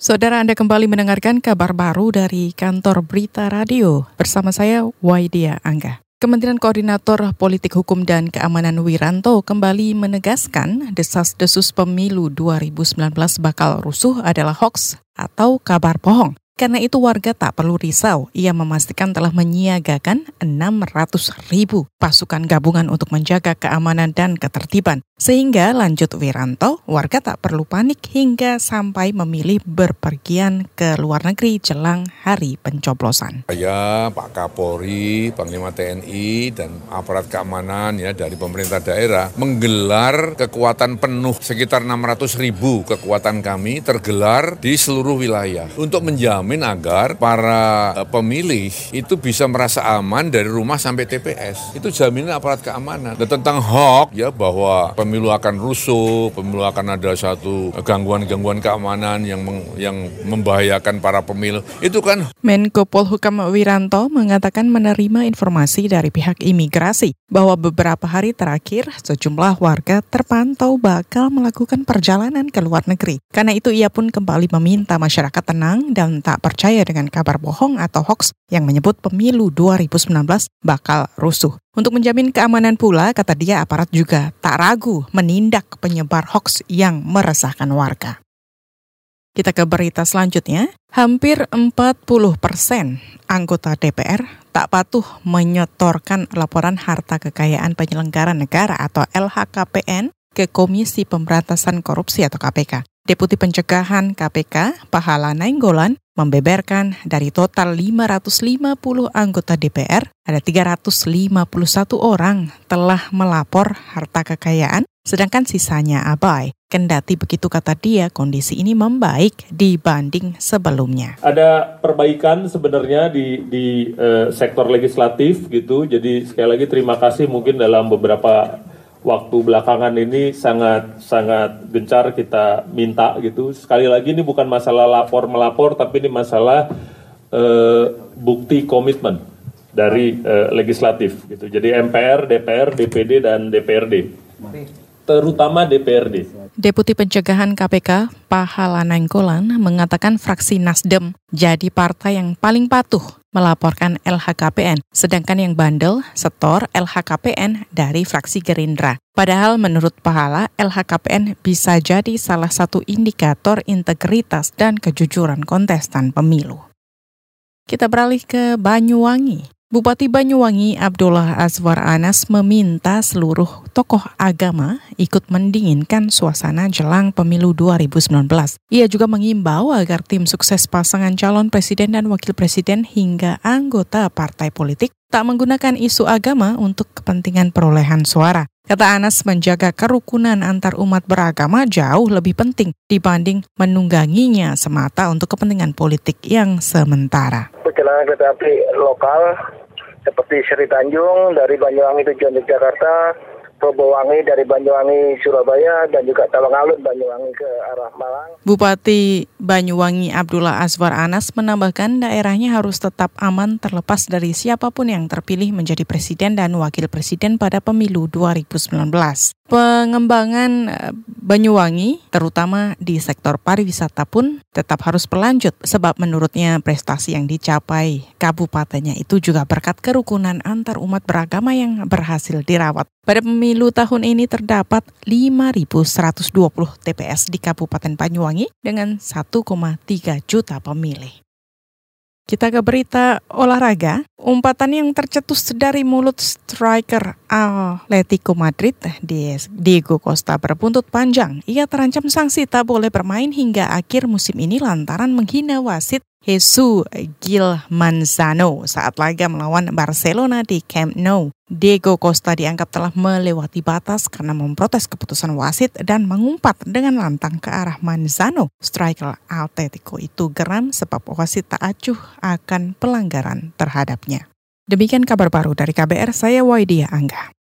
Saudara Anda kembali mendengarkan kabar baru dari kantor Berita Radio bersama saya Waidia Angga. Kementerian Koordinator Politik Hukum dan Keamanan Wiranto kembali menegaskan desas-desus pemilu 2019 bakal rusuh adalah hoax atau kabar bohong. Karena itu warga tak perlu risau. Ia memastikan telah menyiagakan 600 ribu pasukan gabungan untuk menjaga keamanan dan ketertiban. Sehingga lanjut Wiranto, warga tak perlu panik hingga sampai memilih berpergian ke luar negeri jelang hari pencoblosan. Saya, Pak Kapolri, Panglima TNI, dan aparat keamanan ya dari pemerintah daerah menggelar kekuatan penuh sekitar 600 ribu kekuatan kami tergelar di seluruh wilayah untuk menjamin agar para eh, pemilih itu bisa merasa aman dari rumah sampai TPS. Itu jaminan aparat keamanan. Dan tentang hoax ya bahwa pemilu akan rusuh, pemilu akan ada satu gangguan-gangguan keamanan yang meng, yang membahayakan para pemilu. Itu kan Menko Polhukam Wiranto mengatakan menerima informasi dari pihak imigrasi bahwa beberapa hari terakhir sejumlah warga terpantau bakal melakukan perjalanan ke luar negeri. Karena itu ia pun kembali meminta masyarakat tenang dan tak percaya dengan kabar bohong atau hoax yang menyebut pemilu 2019 bakal rusuh. Untuk menjamin keamanan pula, kata dia aparat juga tak ragu menindak penyebar hoax yang meresahkan warga. Kita ke berita selanjutnya. Hampir 40 persen anggota DPR tak patuh menyetorkan laporan harta kekayaan penyelenggara negara atau LHKPN ke Komisi Pemberantasan Korupsi atau KPK. Deputi Pencegahan KPK, Pahala Nainggolan, membeberkan dari total 550 anggota DPR, ada 351 orang telah melapor harta kekayaan, sedangkan sisanya abai. Kendati begitu kata dia, kondisi ini membaik dibanding sebelumnya. Ada perbaikan sebenarnya di di uh, sektor legislatif gitu. Jadi sekali lagi terima kasih mungkin dalam beberapa waktu belakangan ini sangat sangat gencar kita minta gitu. Sekali lagi ini bukan masalah lapor melapor, tapi ini masalah uh, bukti komitmen dari uh, legislatif gitu. Jadi MPR, DPR, DPD dan DPRD. Terutama DPRD. Deputi Pencegahan KPK Pahala Nainggolan mengatakan fraksi Nasdem jadi partai yang paling patuh melaporkan LHKPN, sedangkan yang bandel setor LHKPN dari fraksi Gerindra. Padahal menurut Pahala, LHKPN bisa jadi salah satu indikator integritas dan kejujuran kontestan pemilu. Kita beralih ke Banyuwangi. Bupati Banyuwangi Abdullah Azwar Anas meminta seluruh tokoh agama ikut mendinginkan suasana jelang pemilu 2019. Ia juga mengimbau agar tim sukses pasangan calon presiden dan wakil presiden hingga anggota partai politik tak menggunakan isu agama untuk kepentingan perolehan suara. Kata Anas, menjaga kerukunan antar umat beragama jauh lebih penting dibanding menungganginya semata untuk kepentingan politik yang sementara. Perjalanan kereta api lokal seperti Seri Tanjung dari Banyuwangi tujuan Jakarta, Probowangi dari Banyuwangi Surabaya dan juga Tawangalun Banyuwangi ke arah Malang. Bupati Banyuwangi Abdullah Azwar Anas menambahkan daerahnya harus tetap aman terlepas dari siapa pun yang terpilih menjadi presiden dan wakil presiden pada pemilu 2019. Pengembangan eh, Banyuwangi, terutama di sektor pariwisata pun tetap harus berlanjut sebab menurutnya prestasi yang dicapai kabupatennya itu juga berkat kerukunan antar umat beragama yang berhasil dirawat. Pada pemilu tahun ini terdapat 5.120 TPS di Kabupaten Banyuwangi dengan 1,3 juta pemilih. Kita ke berita olahraga. Umpatan yang tercetus dari mulut striker Atletico Madrid, Diego Costa berbuntut panjang. Ia terancam sanksi tak boleh bermain hingga akhir musim ini lantaran menghina wasit Jesus Gil Manzano saat laga melawan Barcelona di Camp Nou. Diego Costa dianggap telah melewati batas karena memprotes keputusan wasit dan mengumpat dengan lantang ke arah Manzano. Striker Atletico itu geram sebab wasit tak acuh akan pelanggaran terhadapnya. Demikian kabar baru dari KBR, saya Waidia Angga.